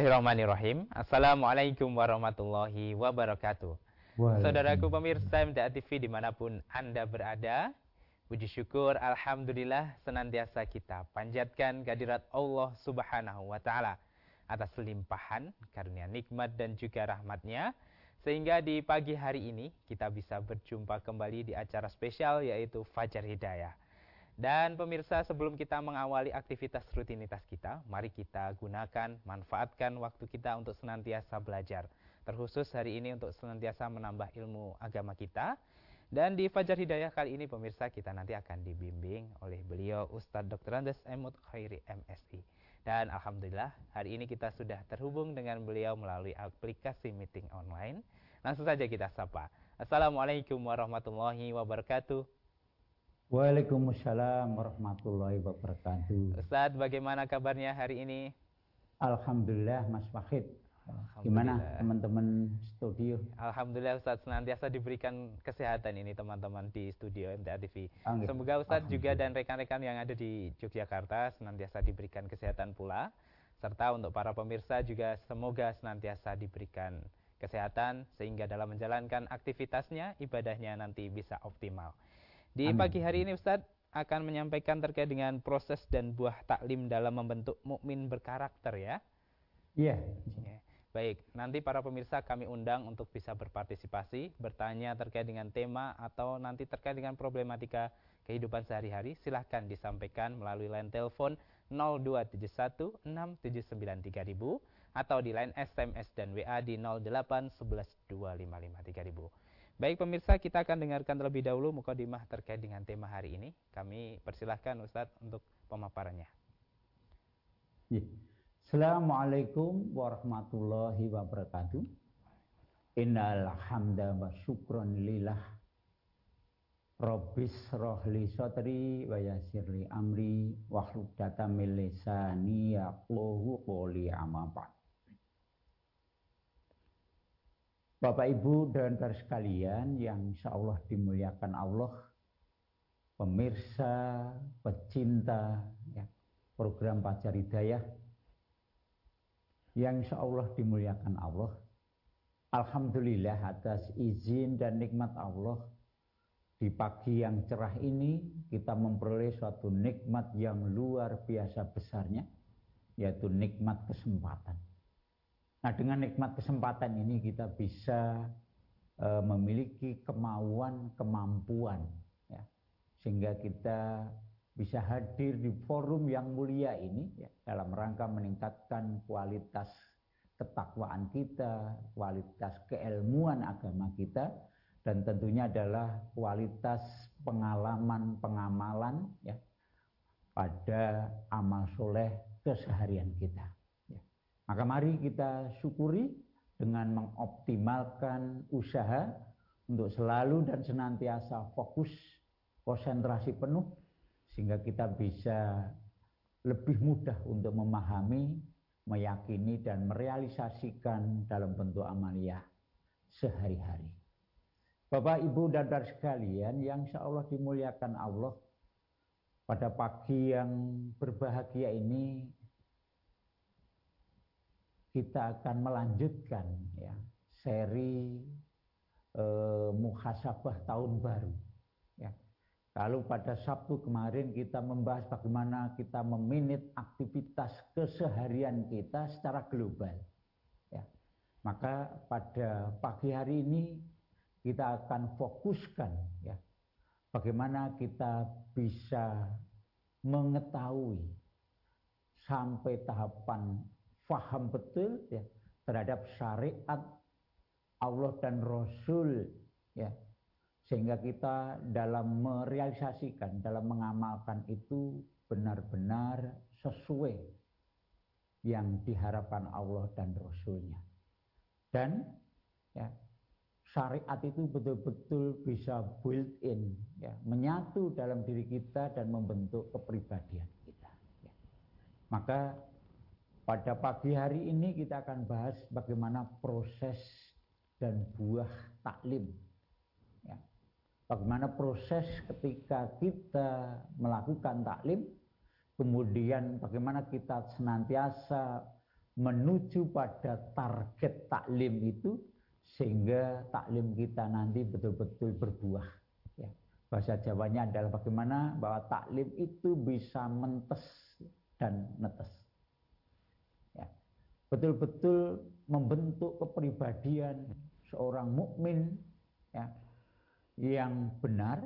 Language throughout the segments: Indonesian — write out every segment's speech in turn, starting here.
Bismillahirrahmanirrahim. Assalamualaikum warahmatullahi wabarakatuh. Saudaraku pemirsa MTA TV di mana pun Anda berada, puji syukur Alhamdulillah senantiasa kita panjatkan kehadirat Allah Subhanahu wa Ta'ala atas limpahan karunia nikmat dan juga rahmatnya sehingga di pagi hari ini kita bisa berjumpa kembali di acara spesial yaitu Fajar Hidayah. Dan pemirsa sebelum kita mengawali aktivitas rutinitas kita, mari kita gunakan, manfaatkan waktu kita untuk senantiasa belajar. Terkhusus hari ini untuk senantiasa menambah ilmu agama kita. Dan di Fajar Hidayah kali ini pemirsa kita nanti akan dibimbing oleh beliau Ustadz Dr. Andes Emut Khairi MSI. Dan Alhamdulillah hari ini kita sudah terhubung dengan beliau melalui aplikasi meeting online. Langsung saja kita sapa. Assalamualaikum warahmatullahi wabarakatuh. Waalaikumsalam warahmatullahi wabarakatuh. Ustadz, bagaimana kabarnya hari ini? Alhamdulillah, Mas Wahid. Gimana teman-teman studio? Alhamdulillah Ustadz senantiasa diberikan kesehatan ini teman-teman di studio MTA TV. Semoga Ustadz juga dan rekan-rekan yang ada di Yogyakarta senantiasa diberikan kesehatan pula. Serta untuk para pemirsa juga semoga senantiasa diberikan kesehatan sehingga dalam menjalankan aktivitasnya, ibadahnya nanti bisa optimal. Di Amin. pagi hari ini Ustadz akan menyampaikan terkait dengan proses dan buah taklim dalam membentuk mukmin berkarakter ya. Iya. Yeah. Baik, nanti para pemirsa kami undang untuk bisa berpartisipasi, bertanya terkait dengan tema atau nanti terkait dengan problematika kehidupan sehari-hari. Silahkan disampaikan melalui line telepon 0271 atau di line SMS dan WA di 08 11 255 3000. Baik pemirsa, kita akan dengarkan terlebih dahulu mukadimah terkait dengan tema hari ini. Kami persilahkan Ustadz untuk pemaparannya. Ya. Assalamualaikum warahmatullahi wabarakatuh. Innal hamda wa syukron lillah. Rabbis rohli sotri wa yasirli amri wa hludata min lisani yaqluhu qoli amabat. Bapak Ibu dan saudara sekalian yang insya Allah dimuliakan Allah, pemirsa, pecinta ya, program Pacar Hidayah, yang insya Allah dimuliakan Allah. Alhamdulillah atas izin dan nikmat Allah di pagi yang cerah ini kita memperoleh suatu nikmat yang luar biasa besarnya yaitu nikmat kesempatan. Nah, dengan nikmat kesempatan ini kita bisa e, memiliki kemauan, kemampuan, ya, sehingga kita bisa hadir di forum yang mulia ini ya, dalam rangka meningkatkan kualitas ketakwaan kita, kualitas keilmuan agama kita, dan tentunya adalah kualitas pengalaman pengamalan ya pada amal soleh keseharian kita. Maka mari kita syukuri dengan mengoptimalkan usaha untuk selalu dan senantiasa fokus, konsentrasi penuh, sehingga kita bisa lebih mudah untuk memahami, meyakini, dan merealisasikan dalam bentuk amalia sehari-hari. Bapak, Ibu, dan saudara sekalian yang insya Allah dimuliakan Allah, pada pagi yang berbahagia ini kita akan melanjutkan ya seri eh, muhasabah tahun baru. Ya. Lalu pada Sabtu kemarin kita membahas bagaimana kita meminit aktivitas keseharian kita secara global. Ya. Maka pada pagi hari ini kita akan fokuskan ya bagaimana kita bisa mengetahui sampai tahapan faham betul ya terhadap syariat Allah dan Rasul ya sehingga kita dalam merealisasikan dalam mengamalkan itu benar-benar sesuai yang diharapkan Allah dan Rasulnya dan ya syariat itu betul-betul bisa built in ya menyatu dalam diri kita dan membentuk kepribadian kita ya. maka pada pagi hari ini kita akan bahas bagaimana proses dan buah taklim. Ya. Bagaimana proses ketika kita melakukan taklim, kemudian bagaimana kita senantiasa menuju pada target taklim itu sehingga taklim kita nanti betul-betul berbuah. Ya. Bahasa Jawanya adalah bagaimana bahwa taklim itu bisa mentes dan netes. Betul-betul membentuk kepribadian seorang mukmin ya, yang benar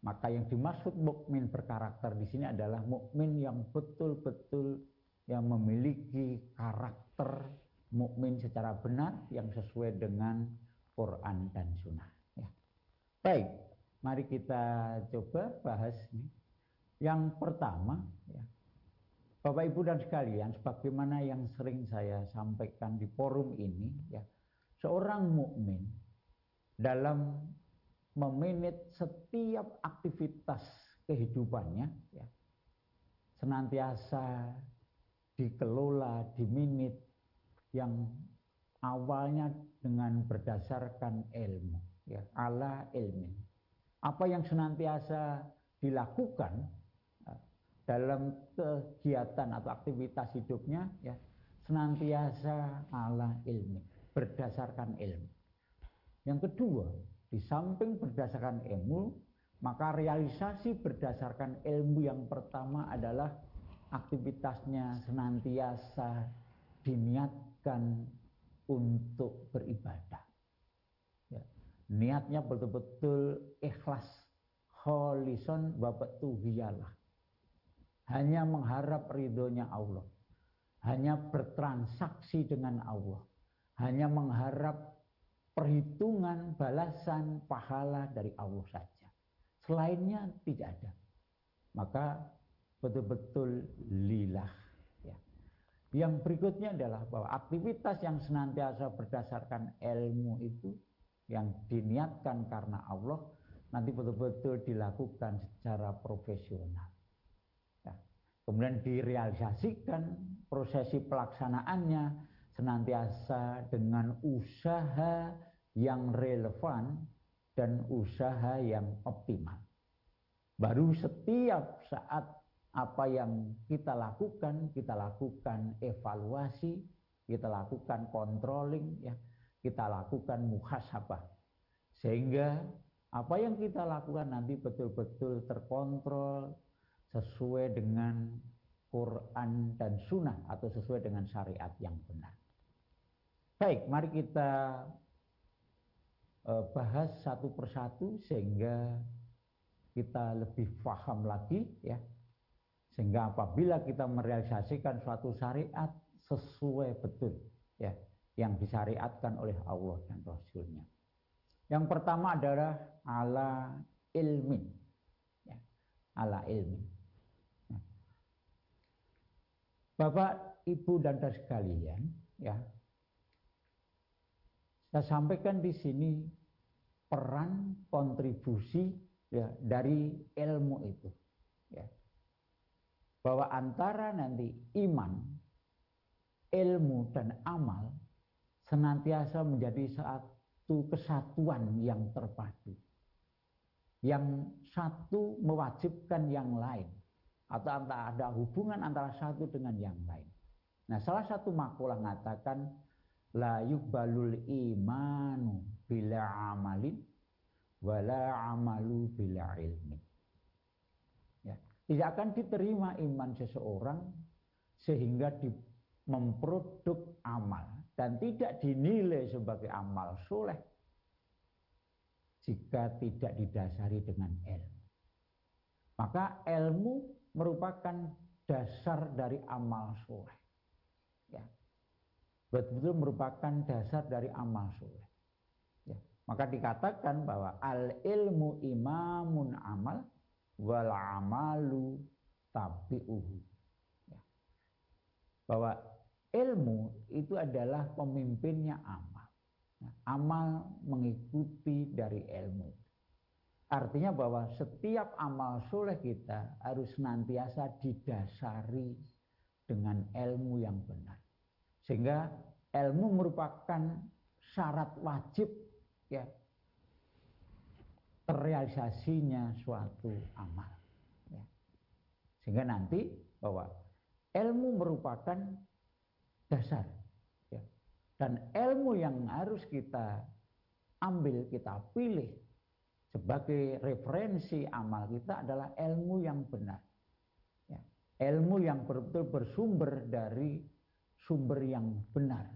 maka yang dimaksud mukmin berkarakter di sini adalah mukmin yang betul-betul yang memiliki karakter mukmin secara benar yang sesuai dengan Quran dan Sunnah. Ya. Baik, mari kita coba bahas ini. Yang pertama, ya, Bapak Ibu dan sekalian, sebagaimana yang sering saya sampaikan di forum ini, ya, seorang mukmin dalam memanage setiap aktivitas kehidupannya ya senantiasa dikelola, diminit yang awalnya dengan berdasarkan ilmu ya ala ilmi. Apa yang senantiasa dilakukan dalam kegiatan atau aktivitas hidupnya ya senantiasa ala ilmi, berdasarkan ilmu. Yang kedua, di samping berdasarkan ilmu, maka realisasi berdasarkan ilmu yang pertama adalah aktivitasnya senantiasa diniatkan untuk beribadah. Ya. Niatnya betul-betul ikhlas, holison wabatuhiyalah. Hanya mengharap ridhonya Allah. Hanya bertransaksi dengan Allah. Hanya mengharap perhitungan balasan pahala dari Allah saja. Selainnya tidak ada. Maka betul-betul lillah. Ya. Yang berikutnya adalah bahwa aktivitas yang senantiasa berdasarkan ilmu itu yang diniatkan karena Allah nanti betul-betul dilakukan secara profesional. Kemudian direalisasikan prosesi pelaksanaannya senantiasa dengan usaha yang relevan dan usaha yang optimal. Baru setiap saat apa yang kita lakukan, kita lakukan evaluasi, kita lakukan controlling, ya, kita lakukan muhasabah. Sehingga apa yang kita lakukan nanti betul-betul terkontrol sesuai dengan Quran dan Sunnah atau sesuai dengan syariat yang benar. Baik, mari kita uh, bahas satu persatu sehingga kita lebih paham lagi ya. Sehingga apabila kita merealisasikan suatu syariat sesuai betul ya yang disyariatkan oleh Allah dan Rasulnya. Yang pertama adalah ala ilmin. Ya, ala ilmin. Ya. Bapak, Ibu dan saudara sekalian, ya, saya sampaikan di sini peran kontribusi ya dari ilmu itu. Ya. Bahwa antara nanti iman, ilmu dan amal senantiasa menjadi satu kesatuan yang terpadu. Yang satu mewajibkan yang lain atau ada hubungan antara satu dengan yang lain. Nah, salah satu makalah mengatakan la yuqbalul imanu bila amalin wala amalu bila ilmi. Ya, tidak akan diterima iman seseorang sehingga di, memproduk amal dan tidak dinilai sebagai amal soleh jika tidak didasari dengan ilmu. Maka ilmu merupakan dasar dari amal soleh. Ya, betul-betul merupakan dasar dari amal soleh. Ya. Maka dikatakan bahwa al ilmu imamun amal wal amalu tabi'uhu. Ya. Bahwa ilmu itu adalah pemimpinnya amal. Ya. Amal mengikuti dari ilmu. Artinya bahwa setiap amal soleh kita harus senantiasa didasari dengan ilmu yang benar. Sehingga ilmu merupakan syarat wajib ya terrealisasinya suatu amal. Ya. Sehingga nanti bahwa ilmu merupakan dasar. Ya. Dan ilmu yang harus kita ambil, kita pilih sebagai referensi amal kita adalah ilmu yang benar. Ya. Ilmu yang betul bersumber dari sumber yang benar,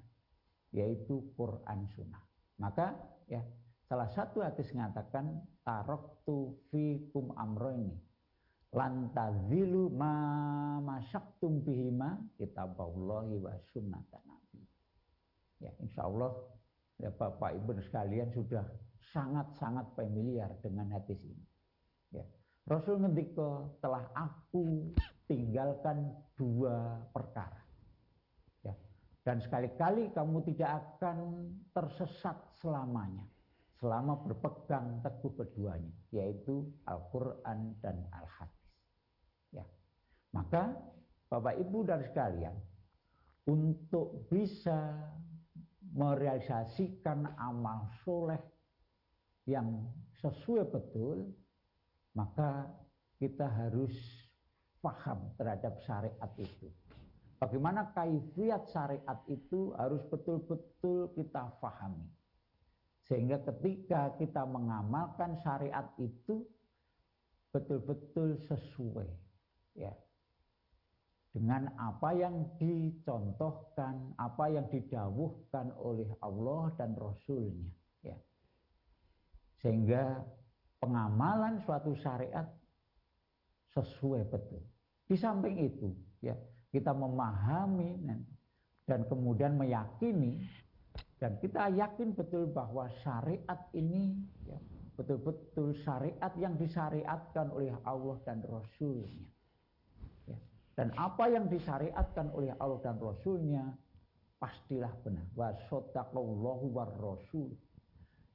yaitu Quran Sunnah. Maka ya salah satu hadis mengatakan taroktu fikum amroini lantazilu ma masyaktum bihima kitaballahi wa nabi. Ya, insya Allah ya Bapak Ibu sekalian sudah sangat-sangat familiar dengan hadis ini. Ya. Rasul ngendika telah aku tinggalkan dua perkara. Ya. Dan sekali-kali kamu tidak akan tersesat selamanya. Selama berpegang teguh keduanya. Yaitu Al-Quran dan Al-Hadis. Ya. Maka Bapak Ibu dan sekalian. Untuk bisa merealisasikan amal soleh yang sesuai betul, maka kita harus paham terhadap syariat itu. Bagaimana kaifiat syariat itu harus betul-betul kita pahami. Sehingga ketika kita mengamalkan syariat itu betul-betul sesuai ya dengan apa yang dicontohkan, apa yang didawuhkan oleh Allah dan Rasulnya. Sehingga pengamalan suatu syariat sesuai betul. Di samping itu, ya kita memahami dan kemudian meyakini dan kita yakin betul bahwa syariat ini ya, betul-betul syariat yang disyariatkan oleh Allah dan Rasulnya. Ya. Dan apa yang disyariatkan oleh Allah dan Rasulnya pastilah benar. Wa war rasul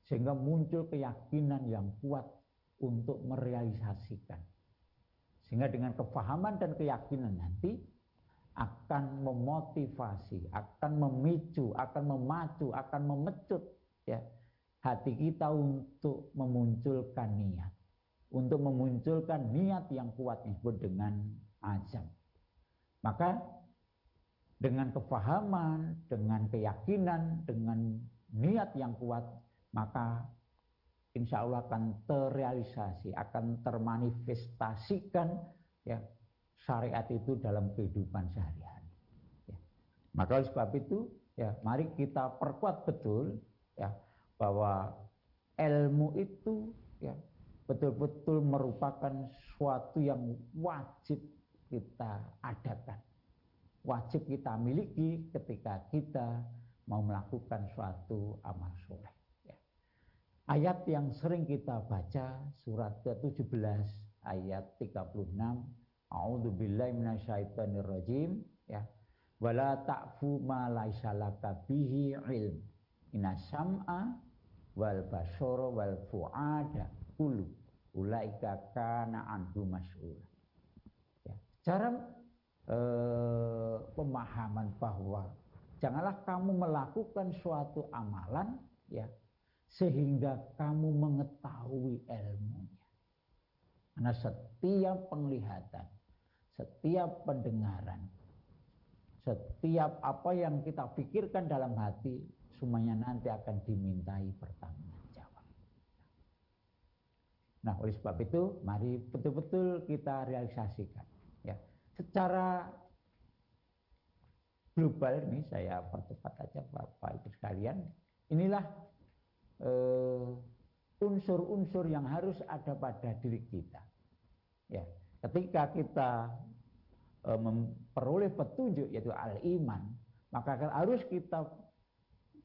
sehingga muncul keyakinan yang kuat untuk merealisasikan. Sehingga dengan kefahaman dan keyakinan nanti akan memotivasi, akan memicu, akan memacu, akan memecut ya hati kita untuk memunculkan niat. Untuk memunculkan niat yang kuat disebut dengan azam. Maka dengan kefahaman, dengan keyakinan, dengan niat yang kuat, maka insya Allah akan terrealisasi, akan termanifestasikan ya syariat itu dalam kehidupan sehari-hari. Ya. Maka oleh sebab itu ya mari kita perkuat betul ya bahwa ilmu itu ya betul-betul merupakan suatu yang wajib kita adakan. Wajib kita miliki ketika kita mau melakukan suatu amal soleh. Ayat yang sering kita baca surat ke-17 ayat 36 A'udzubillahi minasyaitonirrajim ya. Wala ta'fu ma laisa laka bihi ilm. Inna sam'a wal basara wal fuada kullu ulaika kana anhu mas'ul ya. Cara eh, pemahaman bahwa janganlah kamu melakukan suatu amalan ya sehingga kamu mengetahui ilmunya. Karena setiap penglihatan, setiap pendengaran, setiap apa yang kita pikirkan dalam hati, semuanya nanti akan dimintai pertanggungjawab. Nah, oleh sebab itu, mari betul-betul kita realisasikan. Ya, secara global ini saya percepat aja Bapak Ibu sekalian. Inilah unsur-unsur uh, yang harus ada pada diri kita. Ya, ketika kita uh, memperoleh petunjuk yaitu al-iman, maka harus kita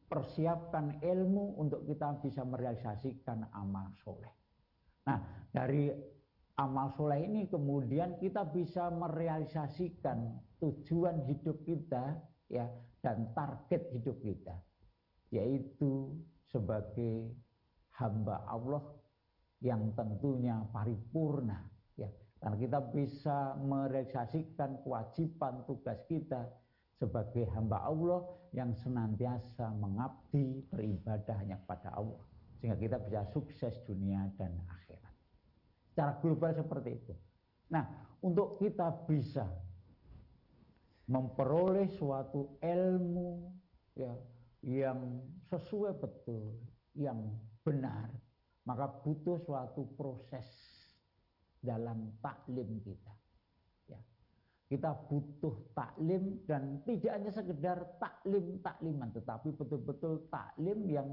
persiapkan ilmu untuk kita bisa merealisasikan amal soleh. Nah, dari amal soleh ini kemudian kita bisa merealisasikan tujuan hidup kita ya dan target hidup kita yaitu sebagai hamba Allah yang tentunya paripurna ya. Karena kita bisa merealisasikan kewajiban tugas kita sebagai hamba Allah yang senantiasa mengabdi beribadah hanya pada Allah sehingga kita bisa sukses dunia dan akhirat. Secara global seperti itu. Nah untuk kita bisa memperoleh suatu ilmu ya yang sesuai betul, yang benar, maka butuh suatu proses dalam taklim kita. Ya. Kita butuh taklim dan tidak hanya sekedar taklim takliman, tetapi betul-betul taklim yang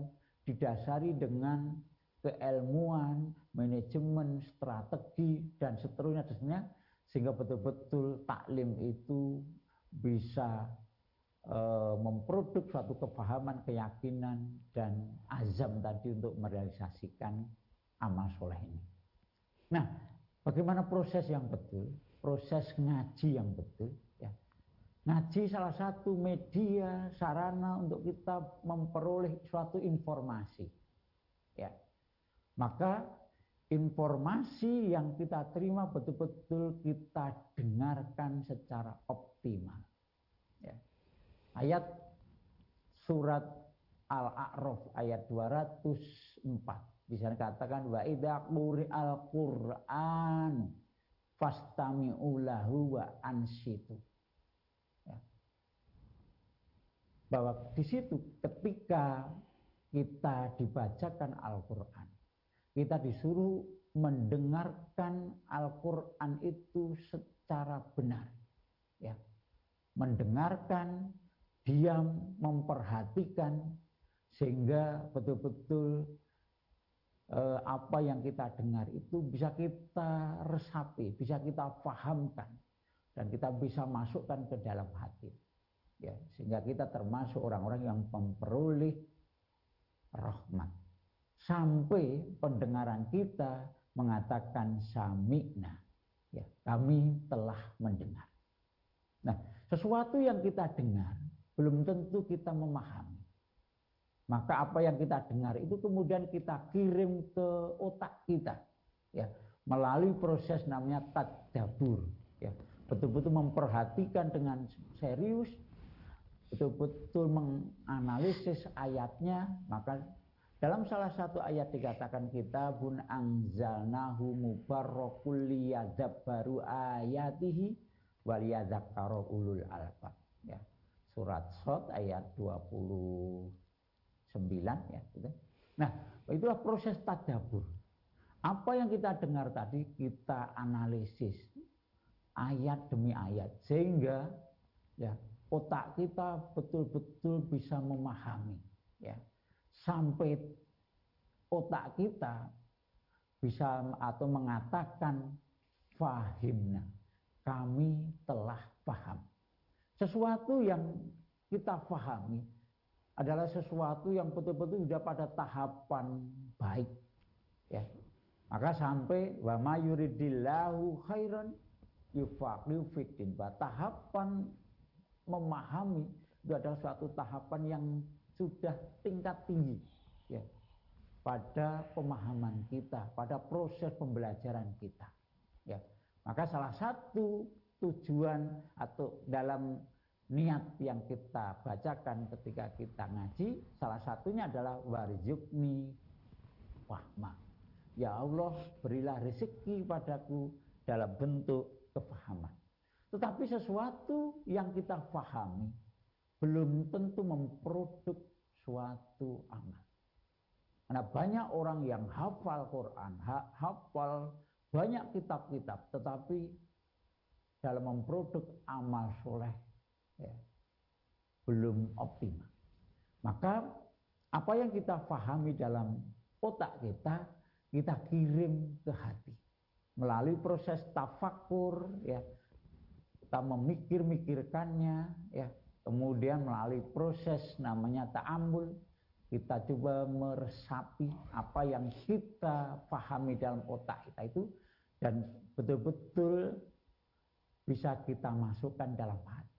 didasari dengan keilmuan, manajemen, strategi dan seterusnya, seterusnya sehingga betul-betul taklim itu bisa memproduk suatu kepahaman, keyakinan dan azam tadi untuk merealisasikan amal soleh ini. Nah, bagaimana proses yang betul? Proses ngaji yang betul. Ya. Ngaji salah satu media sarana untuk kita memperoleh suatu informasi. Ya. Maka informasi yang kita terima betul-betul kita dengarkan secara optimal. Ya. Ayat surat Al-A'raf ayat 204 di sana katakan wa idza al Qur'an fastami'u lahu wa ansitu. Ya. Bahwa di situ ketika kita dibacakan Al-Qur'an kita disuruh mendengarkan Al-Quran itu secara benar. Ya. Mendengarkan, diam, memperhatikan, sehingga betul-betul eh, apa yang kita dengar itu bisa kita resapi, bisa kita pahamkan, dan kita bisa masukkan ke dalam hati. Ya, sehingga kita termasuk orang-orang yang memperoleh rahmat sampai pendengaran kita mengatakan sami'na. Ya, kami telah mendengar. Nah, sesuatu yang kita dengar belum tentu kita memahami. Maka apa yang kita dengar itu kemudian kita kirim ke otak kita, ya, melalui proses namanya tadabur, ya. Betul-betul memperhatikan dengan serius, betul-betul menganalisis ayatnya, maka dalam salah satu ayat dikatakan kita bun angzalnahu mubarakul liyadabbaru ayatihi waliyadzakkaru ulul albab. Surat Sot ayat 29 ya gitu. Nah, itulah proses tadabur. Apa yang kita dengar tadi kita analisis ayat demi ayat sehingga ya otak kita betul-betul bisa memahami ya sampai otak kita bisa atau mengatakan fahimna kami telah paham sesuatu yang kita pahami adalah sesuatu yang betul-betul sudah pada tahapan baik ya maka sampai wa mayuridillahu khairan yufaqihu tahapan memahami itu adalah suatu tahapan yang sudah tingkat tinggi ya pada pemahaman kita, pada proses pembelajaran kita. Ya. Maka salah satu tujuan atau dalam niat yang kita bacakan ketika kita ngaji, salah satunya adalah warzukni wahma. Ya Allah, berilah rezeki padaku dalam bentuk kefahaman. Tetapi sesuatu yang kita pahami belum tentu memproduk suatu amal. Karena banyak orang yang hafal Quran, hafal banyak kitab-kitab, tetapi dalam memproduk amal soleh ya, belum optimal. Maka apa yang kita pahami dalam otak kita, kita kirim ke hati melalui proses tafakur, ya, kita memikir-mikirkannya, ya, Kemudian melalui proses namanya ta'amul, kita coba meresapi apa yang kita pahami dalam otak kita itu dan betul-betul bisa kita masukkan dalam hati.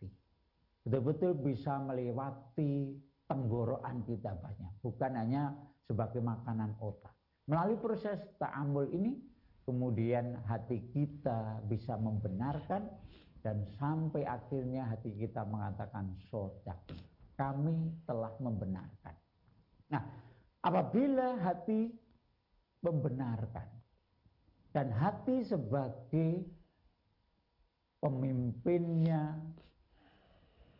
Betul-betul bisa melewati tenggorokan kita banyak, bukan hanya sebagai makanan otak. Melalui proses ta'amul ini, kemudian hati kita bisa membenarkan dan sampai akhirnya hati kita mengatakan sodak kami telah membenarkan nah apabila hati membenarkan dan hati sebagai pemimpinnya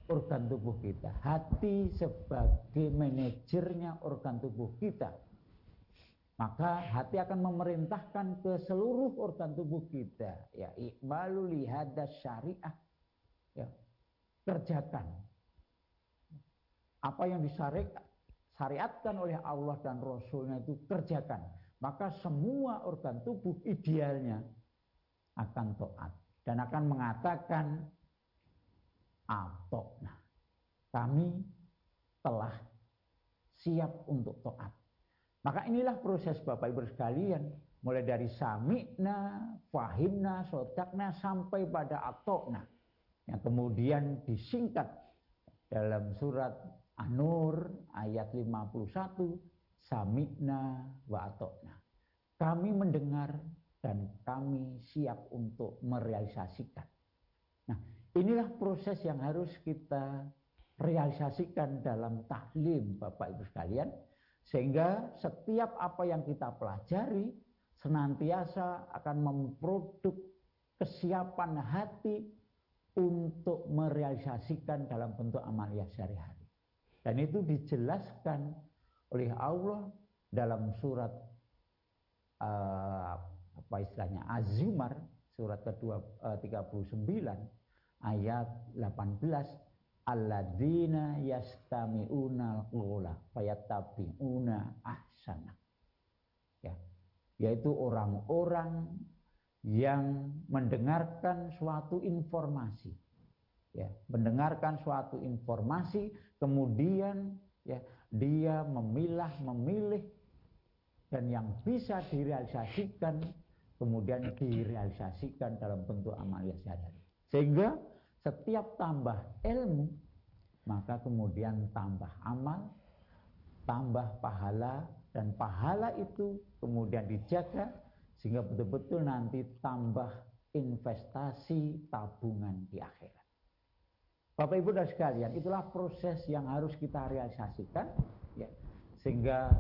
organ tubuh kita. Hati sebagai manajernya organ tubuh kita. Maka hati akan memerintahkan ke seluruh organ tubuh kita. Ya, ikmalu lihada syariah. Ya, kerjakan. Apa yang disyariatkan oleh Allah dan Rasulnya itu kerjakan. Maka semua organ tubuh idealnya akan taat. Dan akan mengatakan atau nah kami telah siap untuk taat. Maka inilah proses Bapak Ibu sekalian, mulai dari sami'na, fahimna, sodakna, sampai pada atokna. Yang kemudian disingkat dalam surat An-Nur ayat 51, sami'na wa atokna. Kami mendengar dan kami siap untuk merealisasikan. Inilah proses yang harus kita realisasikan dalam taklim Bapak Ibu sekalian sehingga setiap apa yang kita pelajari senantiasa akan memproduk kesiapan hati untuk merealisasikan dalam bentuk amalia sehari-hari. Dan itu dijelaskan oleh Allah dalam surat uh, apa istilahnya Azumar surat kedua uh, 39 ayat 18 alladzina yastami'una al-qawla fayattabi'una ahsana. Ya. Yaitu orang-orang yang mendengarkan suatu informasi. Ya, mendengarkan suatu informasi kemudian ya dia memilah memilih dan yang bisa direalisasikan kemudian direalisasikan dalam bentuk amalia sehari-hari. Sehingga setiap tambah ilmu, maka kemudian tambah amal, tambah pahala, dan pahala itu kemudian dijaga sehingga betul-betul nanti tambah investasi tabungan di akhirat. Bapak Ibu dan sekalian, itulah proses yang harus kita realisasikan ya. Sehingga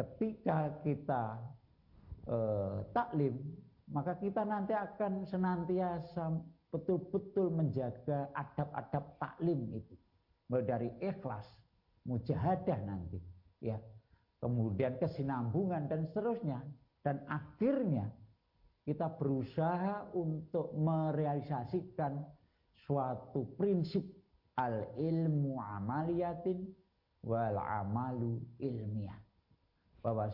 ketika kita eh, taklim, maka kita nanti akan senantiasa betul-betul menjaga adab-adab taklim itu. Mulai dari ikhlas, mujahadah nanti, ya. Kemudian kesinambungan dan seterusnya. Dan akhirnya kita berusaha untuk merealisasikan suatu prinsip al ilmu amaliyatin wal amalu ilmiah. Bahwa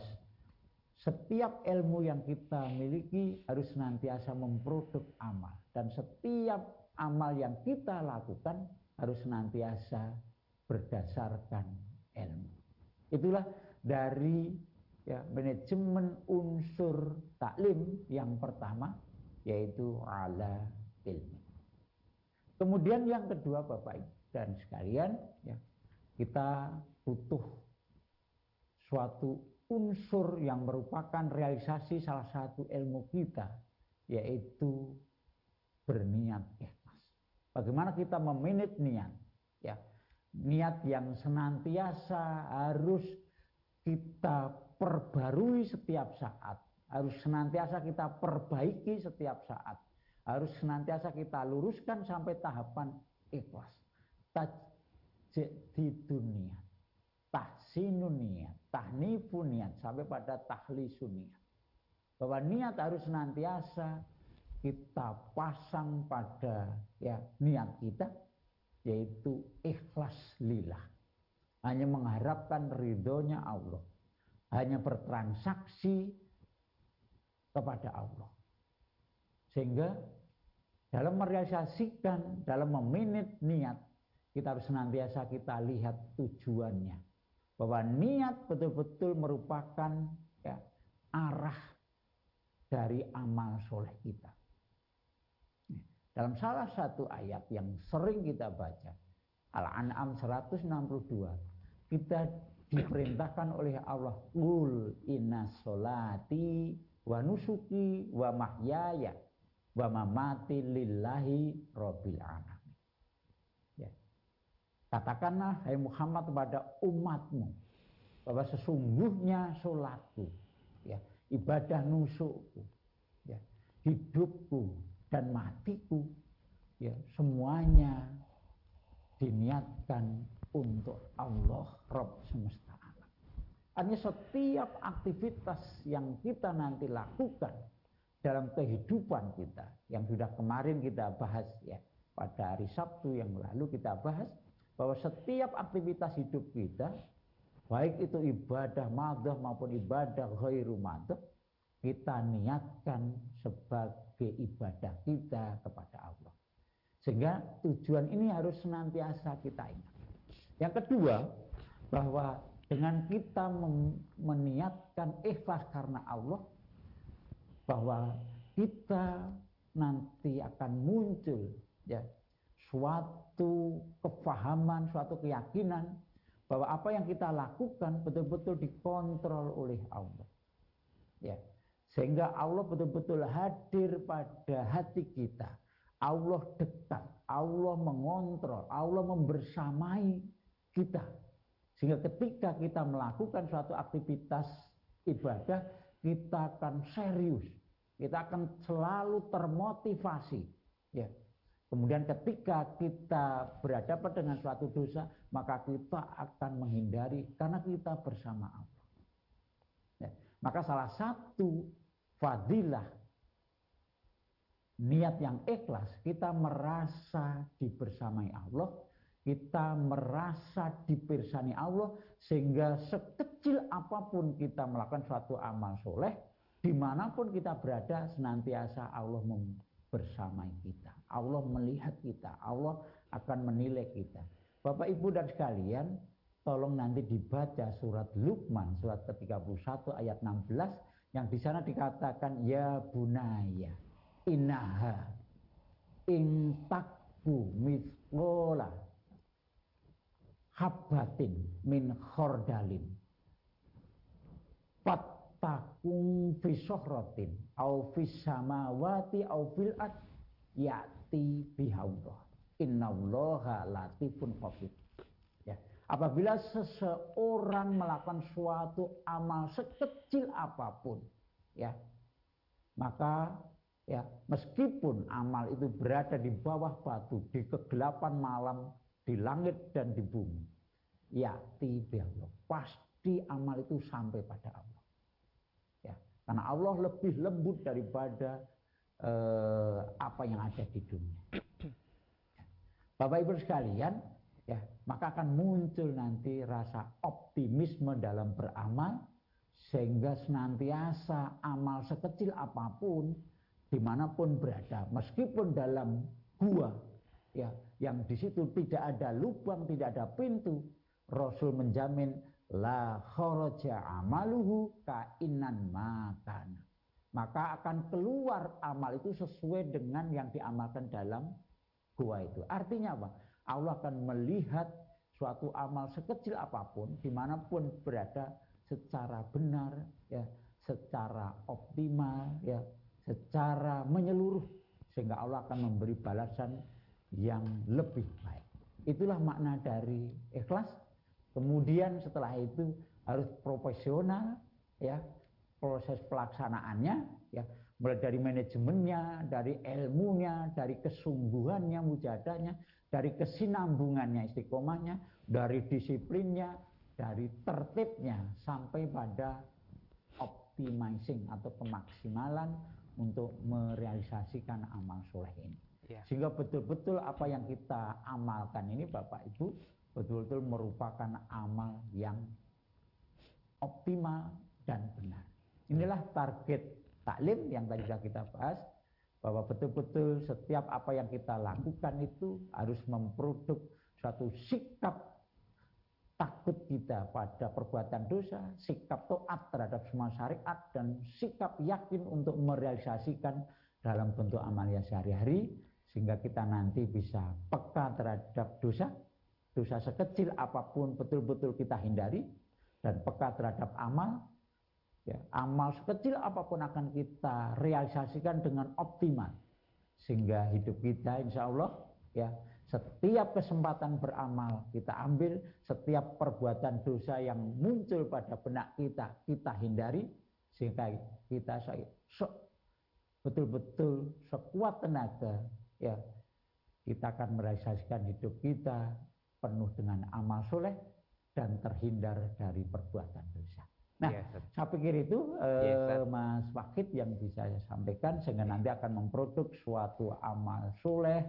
setiap ilmu yang kita miliki harus senantiasa memproduk amal dan setiap amal yang kita lakukan harus senantiasa berdasarkan ilmu. Itulah dari ya, manajemen unsur taklim yang pertama yaitu ala ilmi. Kemudian yang kedua Bapak dan sekalian ya, kita butuh suatu unsur yang merupakan realisasi salah satu ilmu kita yaitu berniat ikhlas. Bagaimana kita meminit niat ya. Niat yang senantiasa harus kita perbarui setiap saat, harus senantiasa kita perbaiki setiap saat, harus senantiasa kita luruskan sampai tahapan ikhlas. di dunia tahsinun niat, tahnifun niat sampai pada tahlisun niat. Bahwa niat harus senantiasa kita pasang pada ya niat kita yaitu ikhlas lillah. Hanya mengharapkan ridhonya Allah. Hanya bertransaksi kepada Allah. Sehingga dalam merealisasikan, dalam meminit niat, kita harus senantiasa kita lihat tujuannya bahwa niat betul-betul merupakan ya, arah dari amal soleh kita. Dalam salah satu ayat yang sering kita baca, Al-An'am 162, kita diperintahkan oleh Allah, Qul inna solati wa nusuki wa mahyaya wa mamati lillahi rabbil alamin. Katakanlah hai Muhammad kepada umatmu bahwa sesungguhnya sholatku, ya, ibadah nusukku, ya, hidupku dan matiku, ya, semuanya diniatkan untuk Allah Rabb semesta alam. Hanya setiap aktivitas yang kita nanti lakukan dalam kehidupan kita yang sudah kemarin kita bahas ya pada hari Sabtu yang lalu kita bahas bahwa setiap aktivitas hidup kita baik itu ibadah madah maupun ibadah ghairu madah kita niatkan sebagai ibadah kita kepada Allah. Sehingga tujuan ini harus senantiasa kita ingat. Yang kedua, bahwa dengan kita meniatkan ikhlas karena Allah, bahwa kita nanti akan muncul ya suatu kefahaman, suatu keyakinan bahwa apa yang kita lakukan betul-betul dikontrol oleh Allah. Ya, sehingga Allah betul-betul hadir pada hati kita. Allah dekat, Allah mengontrol, Allah membersamai kita. Sehingga ketika kita melakukan suatu aktivitas ibadah, kita akan serius. Kita akan selalu termotivasi. Ya. Kemudian ketika kita berhadapan dengan suatu dosa, maka kita akan menghindari karena kita bersama Allah. Ya. Maka salah satu fadilah. Niat yang ikhlas kita merasa dibersamai Allah kita merasa dipirsani Allah sehingga sekecil apa pun kita melakukan suatu amal soleh di mana pun kita berada senantiasa Allah bersamai kita. Allah melihat kita. Allah akan menilai kita. Bapak Ibu dan sekalian tolong nanti dibaca surat Luqman surat ke-31 ayat 16 yang di sana dikatakan ya bunaya inaha intakku mislola habatin min khordalin fattakum fi sohrotin au fi samawati au fil ad yati bihawdah innallaha latifun khabir Apabila seseorang melakukan suatu amal sekecil apa pun, ya, maka ya meskipun amal itu berada di bawah batu, di kegelapan malam, di langit dan di bumi, ya tidak Allah. Pasti amal itu sampai pada Allah. Ya, karena Allah lebih lembut daripada eh, apa yang ada di dunia. Bapak Ibu sekalian, ya maka akan muncul nanti rasa optimisme dalam beramal sehingga senantiasa amal sekecil apa pun di mana pun berada meskipun dalam gua ya yang di situ tidak ada lubang tidak ada pintu Rasul menjamin la kharaja amaluhu kainan makan maka akan keluar amal itu sesuai dengan yang diamalkan dalam gua itu. Artinya apa Allah akan melihat suatu amal sekecil apa pun di mana pun berada secara benar ya secara optimal ya secara menyeluruh sehingga Allah akan memberi balasan yang lebih baik. Itulah makna dari ikhlas. Kemudian setelah itu harus profesional ya proses pelaksanaannya ya mulai dari manajemennya dari ilmunya dari kesungguhannya mujadahnya dari kesinambungannya istiqomahnya, dari disiplinnya, dari tertibnya sampai pada optimizing atau pemaksimalan untuk merealisasikan amal soleh ini. Ya. Sehingga betul-betul apa yang kita amalkan ini Bapak Ibu betul-betul merupakan amal yang optimal dan benar. Inilah target taklim yang tadi sudah kita bahas bahwa betul-betul setiap apa yang kita lakukan itu harus memproduk suatu sikap takut kita pada perbuatan dosa, sikap taat terhadap semua syariat dan sikap yakin untuk merealisasikan dalam bentuk amalia sehari-hari sehingga kita nanti bisa peka terhadap dosa, dosa sekecil apa pun betul-betul kita hindari dan peka terhadap amal Ya, amal sekecil apa pun akan kita realisasikan dengan optimal. Sehingga hidup kita insya Allah ya setiap kesempatan beramal kita ambil, setiap perbuatan dosa yang muncul pada benak kita, kita hindari, sehingga kita betul-betul sekuat tenaga, ya kita akan merealisasikan hidup kita penuh dengan amal soleh dan terhindar dari perbuatan dosa. Nah, yes, iya, saya pikir itu yes, eh, Mas Fakid yang bisa saya sampaikan sehingga nanti akan memproduk suatu amal soleh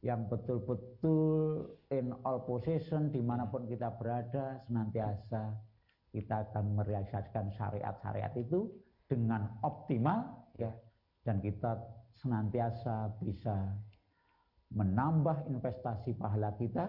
yang betul-betul in all position di mana pun kita berada senantiasa kita akan merealisasikan syariat-syariat itu dengan optimal ya dan kita senantiasa bisa menambah investasi pahala kita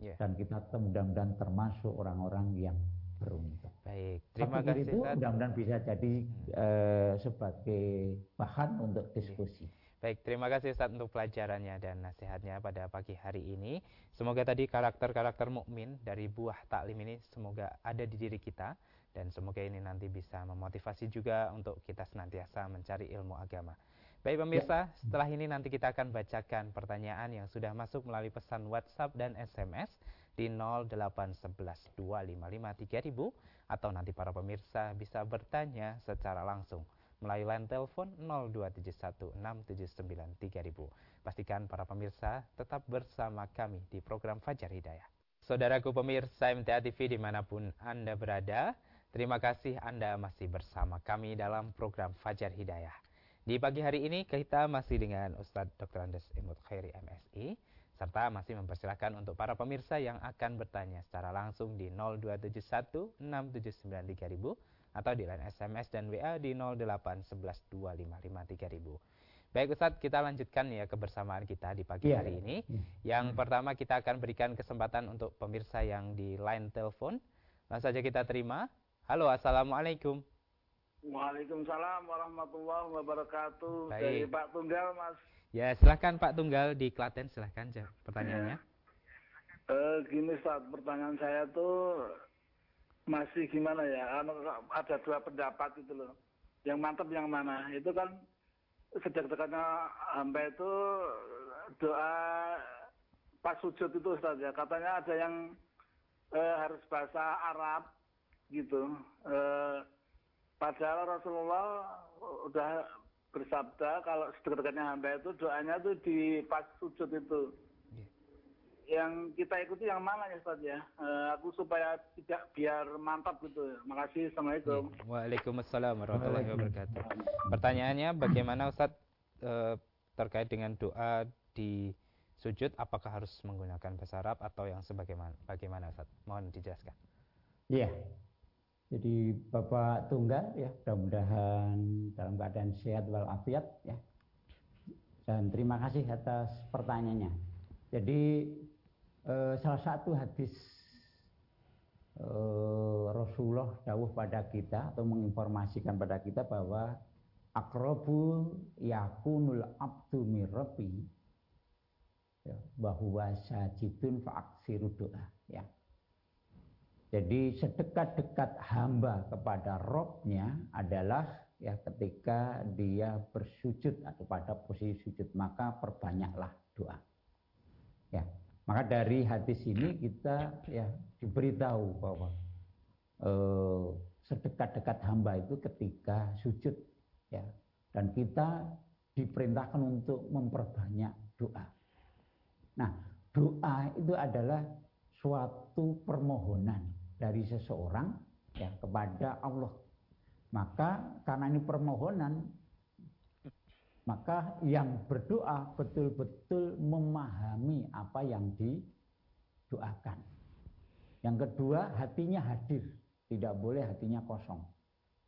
yeah. dan kita mudah-mudahan termasuk orang-orang yang beruntung. Baik, terima kasih. Itu mudah-mudahan bisa jadi uh, sebagai bahan untuk diskusi. Baik, terima kasih Ustaz untuk pelajarannya dan nasihatnya pada pagi hari ini. Semoga tadi karakter-karakter mukmin dari buah taklim ini semoga ada di diri kita dan semoga ini nanti bisa memotivasi juga untuk kita senantiasa mencari ilmu agama. Baik pemirsa, ya. setelah ini nanti kita akan bacakan pertanyaan yang sudah masuk melalui pesan WhatsApp dan SMS di 08112553000 atau nanti para pemirsa bisa bertanya secara langsung melalui line telepon 02716793000. Pastikan para pemirsa tetap bersama kami di program Fajar Hidayah. Saudaraku pemirsa MTA TV di mana pun Anda berada, terima kasih Anda masih bersama kami dalam program Fajar Hidayah. Di pagi hari ini kita masih dengan Ustadz Dr. Andes Imut Khairi MSI serta masih mempersilahkan untuk para pemirsa yang akan bertanya secara langsung di 02716793000 atau di line SMS dan WA di 08112553000. Baik Ustadz, kita lanjutkan ya kebersamaan kita di pagi yeah. hari ini. Hmm. Yang pertama kita akan berikan kesempatan untuk pemirsa yang di line telepon. Langsung saja kita terima. Halo, Assalamualaikum. Waalaikumsalam warahmatullahi wabarakatuh. Baik. Dari Pak Tunggal, Mas. Ya, silahkan Pak Tunggal di Klaten, silahkan jawab pertanyaannya. Ya. Uh, gini saat pertanyaan saya tuh masih gimana ya? Anu, ada dua pendapat itu loh. Yang mantap yang mana? Itu kan sejak dekatnya hamba itu doa pas sujud itu Ustaz ya. Katanya ada yang uh, harus bahasa Arab gitu. Uh, padahal Rasulullah udah bersabda kalau sedekat-dekatnya hamba itu doanya tuh di pas sujud itu. Yeah. Yang kita ikuti yang mana ya Ustaz ya? Uh, aku supaya tidak biar mantap gitu. Makasih. Assalamualaikum. Yeah. Waalaikumsalam warahmatullahi wabarakatuh. Pertanyaannya bagaimana Ustaz uh, terkait dengan doa di sujud apakah harus menggunakan bahasa Arab atau yang sebagaimana bagaimana Ustaz? Mohon dijelaskan. Iya. Jadi Bapak Tunggal ya mudah-mudahan dalam keadaan sehat walafiat ya. Dan terima kasih atas pertanyaannya. Jadi eh, salah satu hadis eh, Rasulullah dawuh pada kita atau menginformasikan pada kita bahwa akrobu yakunul abdu mirrabi ya, bahwa sajidun fa'aksiru doa ya jadi sedekat-dekat hamba kepada Robnya adalah ya ketika dia bersujud atau pada posisi sujud maka perbanyaklah doa. Ya, maka dari hadis ini kita ya diberitahu bahwa eh, sedekat-dekat hamba itu ketika sujud ya dan kita diperintahkan untuk memperbanyak doa. Nah, doa itu adalah suatu permohonan dari seseorang ya kepada Allah. Maka karena ini permohonan maka yang berdoa betul-betul memahami apa yang didoakan. Yang kedua, hatinya hadir, tidak boleh hatinya kosong.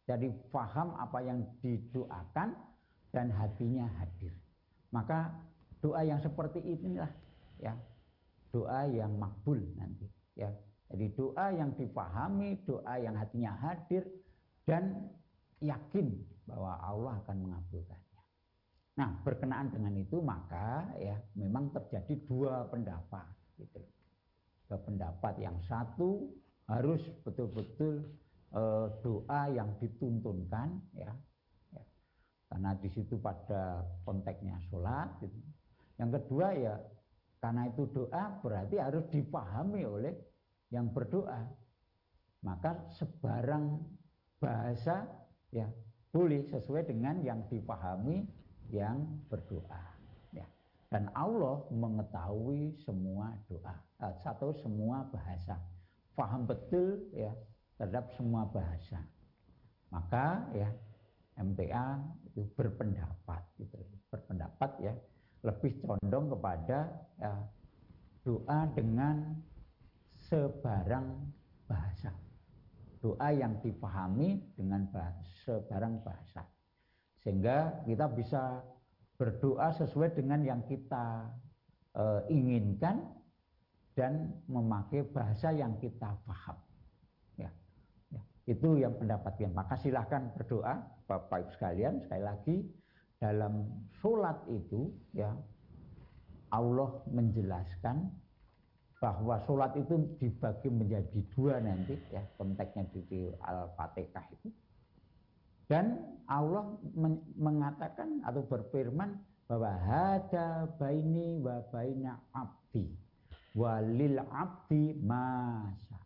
Jadi faham apa yang didoakan dan hatinya hadir. Maka doa yang seperti inilah ya doa yang makbul nanti ya jadi doa yang dipahami, doa yang hatinya hadir dan yakin bahwa Allah akan mengabulkannya. Nah, berkenaan dengan itu maka ya memang terjadi dua pendapat gitu. Dua pendapat yang satu harus betul-betul e, doa yang dituntunkan ya, ya. Karena di situ pada konteksnya sholat gitu. Yang kedua ya karena itu doa berarti harus dipahami oleh yang berdoa maka sebarang bahasa ya boleh sesuai dengan yang dipahami yang berdoa ya. Dan Allah mengetahui semua doa satu semua bahasa. Paham betul ya terhadap semua bahasa. Maka ya MTA itu berpendapat gitu. Berpendapat ya lebih condong kepada ya, doa dengan sebarang bahasa doa yang dipahami dengan bahasa, sebarang bahasa sehingga kita bisa berdoa sesuai dengan yang kita e, inginkan dan memakai bahasa yang kita paham. Ya, ya. Itu yang pendapatnya. Maka silahkan berdoa, Bapak Ibu sekalian, sekali lagi dalam sholat itu ya Allah menjelaskan bahwa sholat itu dibagi menjadi dua nanti ya konteksnya di Al-Fatihah itu dan Allah mengatakan atau berfirman bahwa hada baini wa baina abdi walil abdi masa.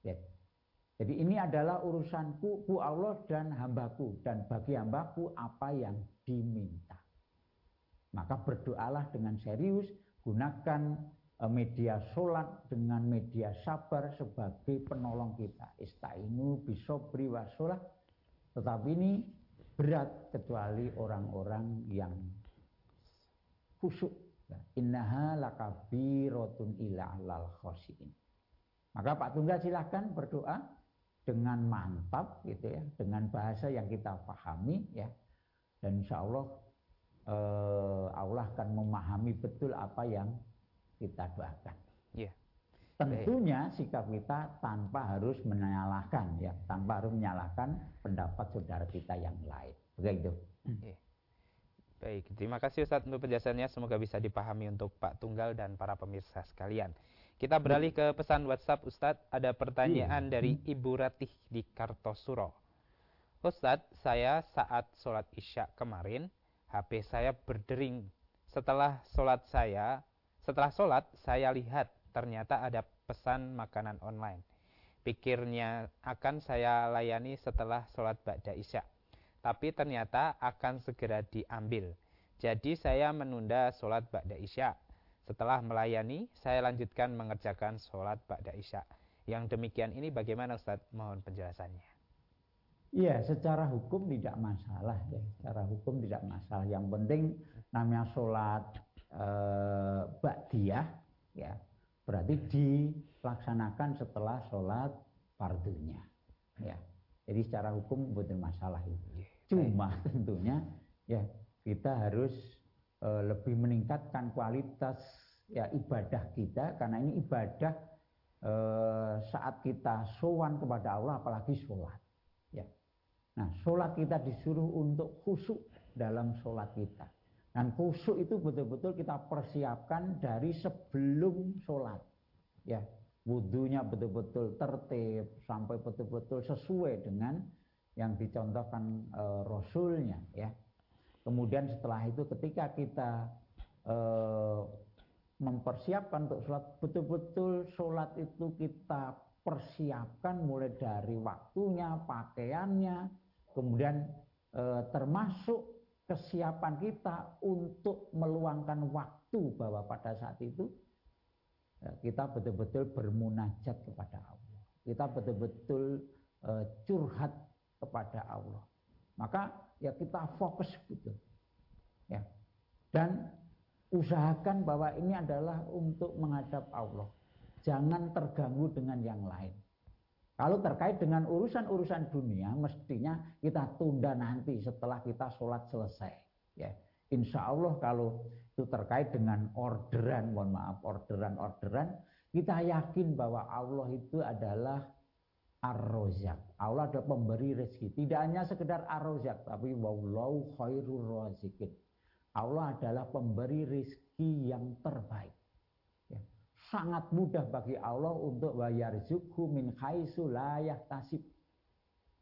Ya. Jadi ini adalah urusanku ku Allah dan hambaku dan bagi hambaku apa yang diminta. Maka berdoalah dengan serius, gunakan media sholat dengan media sabar sebagai penolong kita. Istainu bisobri wa sholat tetapi ini berat kecuali orang-orang yang khusyuk. Ya, innaha lakabiratun ila lal khosiin. Maka Pak Tunggal silahkan berdoa dengan mantap gitu ya, dengan bahasa yang kita pahami ya. Dan insya Allah eh, Allah akan memahami betul apa yang kita doakan. Yeah. Tentunya sikap kita tanpa harus menyalahkan ya, tanpa harus menyalahkan pendapat saudara kita yang lain. Begitu. Okay. Baik, terima kasih Ustaz untuk penjelasannya. Semoga bisa dipahami untuk Pak Tunggal dan para pemirsa sekalian. Kita beralih ke pesan WhatsApp Ustadz. Ada pertanyaan iya. dari Ibu Ratih di Kartosuro. Ustadz, saya saat sholat isya kemarin, HP saya berdering. Setelah sholat saya, setelah sholat saya lihat ternyata ada pesan makanan online. Pikirnya akan saya layani setelah sholat Ba'da Isya. Tapi ternyata akan segera diambil. Jadi saya menunda sholat Ba'da Isya. Setelah melayani, saya lanjutkan mengerjakan sholat Ba'da Isya. Yang demikian ini bagaimana Ustaz? Mohon penjelasannya. Iya, secara hukum tidak masalah ya. Secara hukum tidak masalah. Yang penting namanya sholat e, Ba'diyah ya. Berarti dilaksanakan setelah sholat fardunya ya. Jadi secara hukum bukan masalah itu. Cuma tentunya ya kita harus e, lebih meningkatkan kualitas ya ibadah kita. Karena ini ibadah e, saat kita sowan kepada Allah apalagi sholat ya. Nah sholat kita disuruh untuk khusyuk dalam sholat kita dan khusyuk itu betul-betul kita persiapkan dari sebelum sholat. Ya, wudhunya betul-betul tertib sampai betul-betul sesuai dengan yang dicontohkan e, Rasulnya. Ya, kemudian setelah itu ketika kita e, mempersiapkan untuk sholat, betul-betul sholat itu kita persiapkan mulai dari waktunya, pakaiannya, kemudian e, termasuk kesiapan kita untuk meluangkan waktu bahwa pada saat itu ya, kita betul-betul bermunajat kepada Allah. Kita betul-betul uh, curhat kepada Allah. Maka ya kita fokus gitu. Ya. Dan usahakan bahwa ini adalah untuk menghadap Allah. Jangan terganggu dengan yang lain. Kalau terkait dengan urusan-urusan dunia, mestinya kita tunda nanti setelah kita sholat selesai. Ya, insya Allah kalau itu terkait dengan orderan, mohon maaf, orderan-orderan, kita yakin bahwa Allah itu adalah ar-rozak. Allah adalah pemberi rezeki. Tidak hanya sekedar ar-rozak, tapi wallahu khairur rozikin. Allah adalah pemberi rezeki yang terbaik sangat mudah bagi Allah untuk bayar min khaisu layak tasib.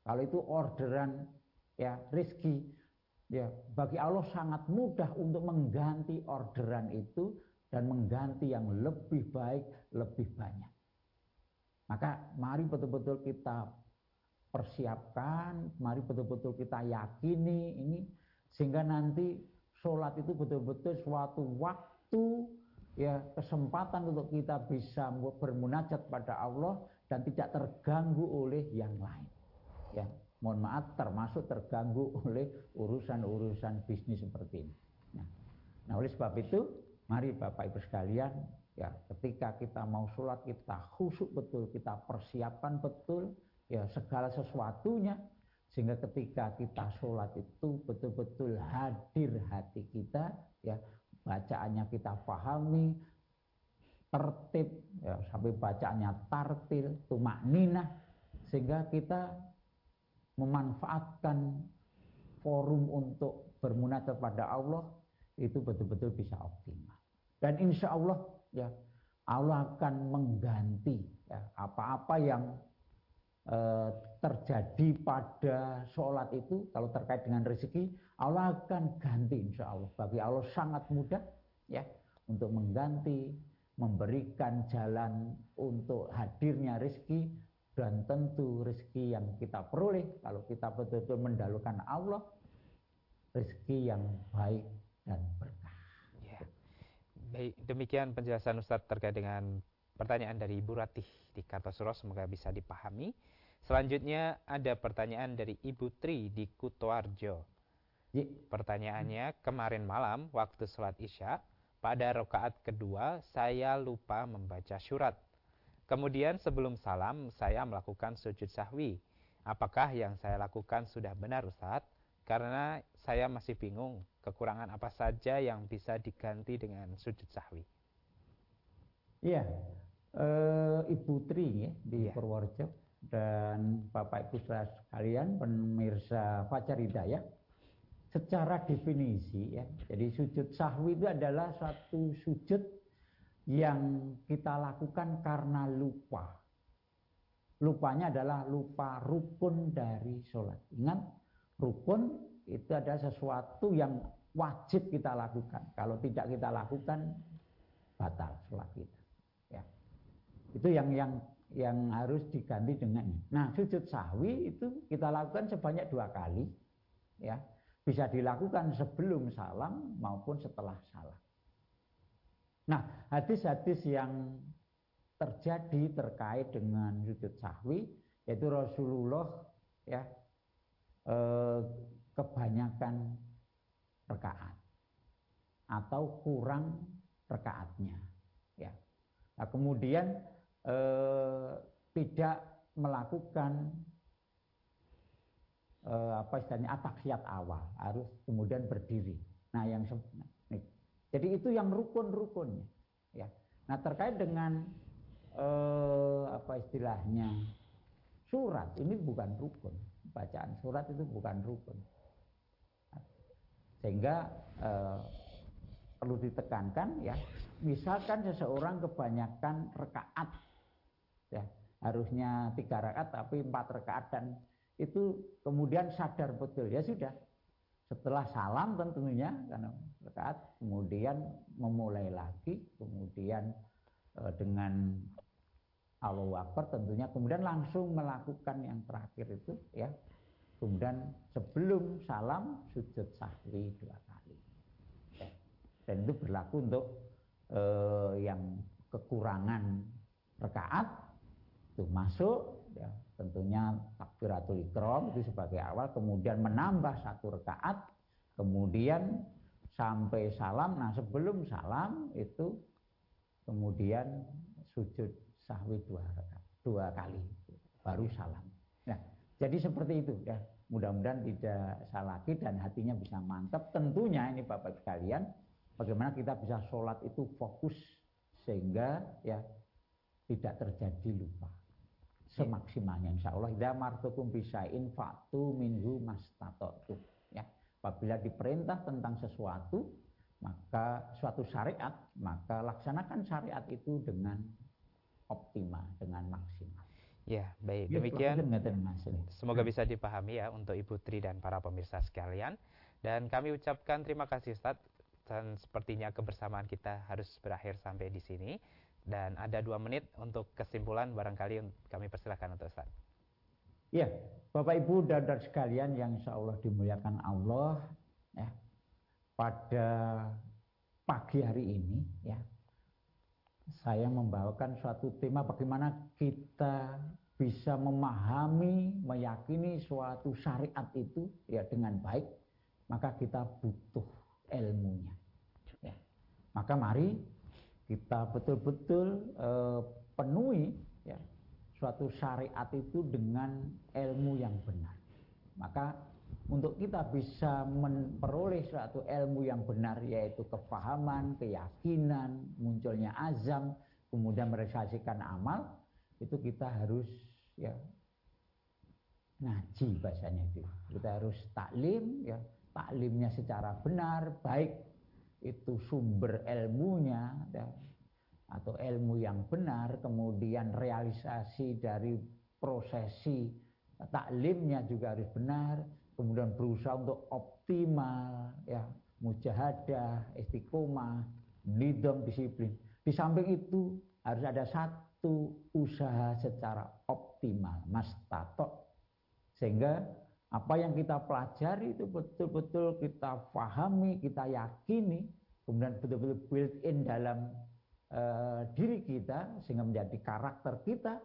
Kalau itu orderan ya rizki ya bagi Allah sangat mudah untuk mengganti orderan itu dan mengganti yang lebih baik, lebih banyak. Maka mari betul-betul kita persiapkan, mari betul-betul kita yakini ini sehingga nanti sholat itu betul-betul suatu waktu ya kesempatan untuk kita bisa bermunajat pada Allah dan tidak terganggu oleh yang lain. Ya, mohon maaf termasuk terganggu oleh urusan-urusan bisnis seperti ini. Nah, nah oleh sebab itu, mari Bapak Ibu sekalian, ya ketika kita mau sholat kita khusyuk betul, kita persiapkan betul, ya segala sesuatunya sehingga ketika kita sholat itu betul-betul hadir hati kita ya bacaannya kita pahami tertib ya, sampai bacaannya tartil tumak nina sehingga kita memanfaatkan forum untuk bermunajat pada Allah itu betul-betul bisa optimal. Dan insya Allah ya Allah akan mengganti ya, apa-apa yang Eh, terjadi pada sholat itu kalau terkait dengan rezeki Allah akan ganti insya Allah bagi Allah sangat mudah ya untuk mengganti memberikan jalan untuk hadirnya rezeki dan tentu rezeki yang kita peroleh kalau kita betul-betul mendahulukan Allah rezeki yang baik dan berkah. Ya. Baik, demikian penjelasan Ustadz terkait dengan pertanyaan dari Ibu Ratih di Kartosuro semoga bisa dipahami. Selanjutnya ada pertanyaan dari Ibu Tri di Kutoarjo. Pertanyaannya, kemarin malam waktu sholat isya, pada rakaat kedua saya lupa membaca surat. Kemudian sebelum salam saya melakukan sujud sahwi. Apakah yang saya lakukan sudah benar Ustadz? Karena saya masih bingung kekurangan apa saja yang bisa diganti dengan sujud sahwi. Iya, e, Ibu Tri ya, di ya. Purworejo dan Bapak Ibu saudara sekalian pemirsa Fajar Hidayah secara definisi ya. Jadi sujud sahwi itu adalah satu sujud yang kita lakukan karena lupa. Lupanya adalah lupa rukun dari sholat. Ingat rukun itu adalah sesuatu yang wajib kita lakukan. Kalau tidak kita lakukan batal sholat kita ya. Itu yang yang yang harus diganti dengan nah sujud sahwi itu kita lakukan sebanyak dua kali ya. Bisa dilakukan sebelum salam maupun setelah salam. Nah hadis-hadis yang terjadi terkait dengan sujud sahwi yaitu Rasulullah ya eh, kebanyakan rekaat atau kurang rekaatnya ya. Nah, kemudian tidak melakukan eh, apa istilahnya ataksiat awal. Harus kemudian berdiri. Nah yang nih. jadi itu yang rukun-rukunnya ya. Nah terkait dengan eh, apa istilahnya surat ini bukan rukun. Bacaan surat itu bukan rukun. Sehingga eh, perlu ditekankan ya. Misalkan seseorang kebanyakan rekaat ya. Harusnya tiga rakaat tapi empat rakaat dan itu kemudian sadar betul. Ya sudah. Setelah salam tentunya karena rakaat kemudian memulai lagi kemudian e, dengan Allahu Akbar tentunya kemudian langsung melakukan yang terakhir itu ya. Kemudian sebelum salam sujud sahwi dua kali. Ya. dan itu berlaku untuk e, yang kekurangan rakaat itu masuk ya. Tentunya takbiratul ikram itu sebagai awal kemudian menambah satu rakaat kemudian sampai salam. Nah sebelum salam itu kemudian sujud sahwi dua rakaat dua kali baru salam. Nah jadi seperti itu ya. Mudah-mudahan tidak salah lagi dan hatinya bisa mantap. Tentunya ini bapak sekalian bagaimana kita bisa sholat itu fokus sehingga ya tidak terjadi lupa semaksimalnya insya Allah idza martukum bisain fatu minhu mastatatu ya apabila diperintah tentang sesuatu maka suatu syariat maka laksanakan syariat itu dengan optimal dengan maksimal. Ya baik. Ya, demikian. semoga bisa dipahami ya untuk Ibu Tri dan para pemirsa sekalian. Dan kami ucapkan terima kasih Ustaz dan sepertinya kebersamaan kita harus berakhir sampai di sini dan ada dua menit untuk kesimpulan barangkali kami persilahkan untuk Ustaz. Ya, Bapak Ibu dan saudara sekalian yang insya Allah dimuliakan Allah, ya, pada pagi hari ini, ya, saya membawakan suatu tema bagaimana kita bisa memahami, meyakini suatu syariat itu ya dengan baik, maka kita butuh ilmunya. Ya. Maka mari kita betul-betul uh, penuhi ya, suatu syariat itu dengan ilmu yang benar. Maka untuk kita bisa memperoleh suatu ilmu yang benar yaitu kefahaman, keyakinan, munculnya azam, kemudian merealisasikan amal, itu kita harus ya ngaji bahasanya itu. Kita harus taklim ya, taklimnya secara benar, baik itu sumber ilmunya ya, atau ilmu yang benar, kemudian realisasi dari prosesi taklimnya juga harus benar, kemudian berusaha untuk optimal ya, mujahadah, istiqomah, nidom disiplin. Di samping itu harus ada satu usaha secara optimal, mas tato. Sehingga apa yang kita pelajari itu betul-betul kita pahami, kita yakini, kemudian betul-betul built in dalam uh, diri kita sehingga menjadi karakter kita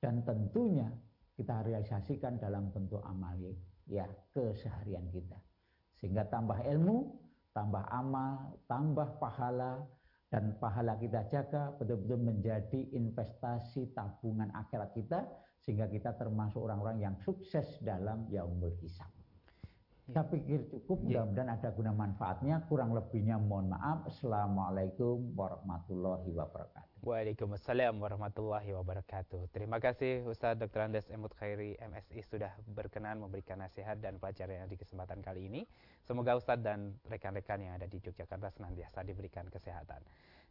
dan tentunya kita realisasikan dalam bentuk amal ya keseharian kita. Sehingga tambah ilmu, tambah amal, tambah pahala, dan pahala kita jaga betul-betul menjadi investasi tabungan akhirat kita sehingga kita termasuk orang-orang yang sukses dalam yaumul hisab. Ya. Saya pikir cukup, ya. mudah-mudahan ada guna manfaatnya. Kurang lebihnya mohon maaf. Assalamualaikum warahmatullahi wabarakatuh. Waalaikumsalam warahmatullahi wabarakatuh. Terima kasih Ustaz Dr. Andes Emut Khairi MSI sudah berkenan memberikan nasihat dan pelajaran di kesempatan kali ini. Semoga Ustadz dan rekan-rekan yang ada di Yogyakarta senantiasa diberikan kesehatan.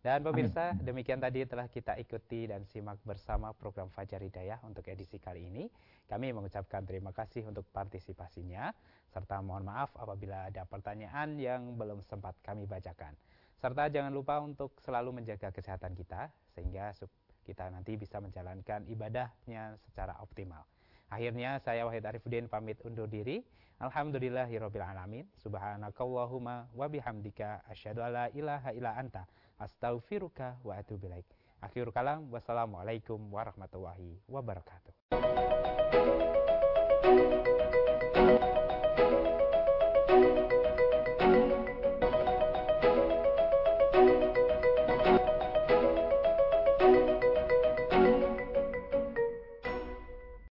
Dan pemirsa, Amin. demikian tadi telah kita ikuti dan simak bersama program Fajar Hidayah untuk edisi kali ini. Kami mengucapkan terima kasih untuk partisipasinya, serta mohon maaf apabila ada pertanyaan yang belum sempat kami bacakan. Serta jangan lupa untuk selalu menjaga kesehatan kita, sehingga kita nanti bisa menjalankan ibadahnya secara optimal. Akhirnya saya Wahid Arifuddin pamit undur diri. Alhamdulillahirabbil alamin. Subhanakallahumma wa bihamdika asyhadu alla ilaha illa anta astaghfiruka wa atubu ilaik. Akhirul kalam, wassalamualaikum warahmatullahi wabarakatuh.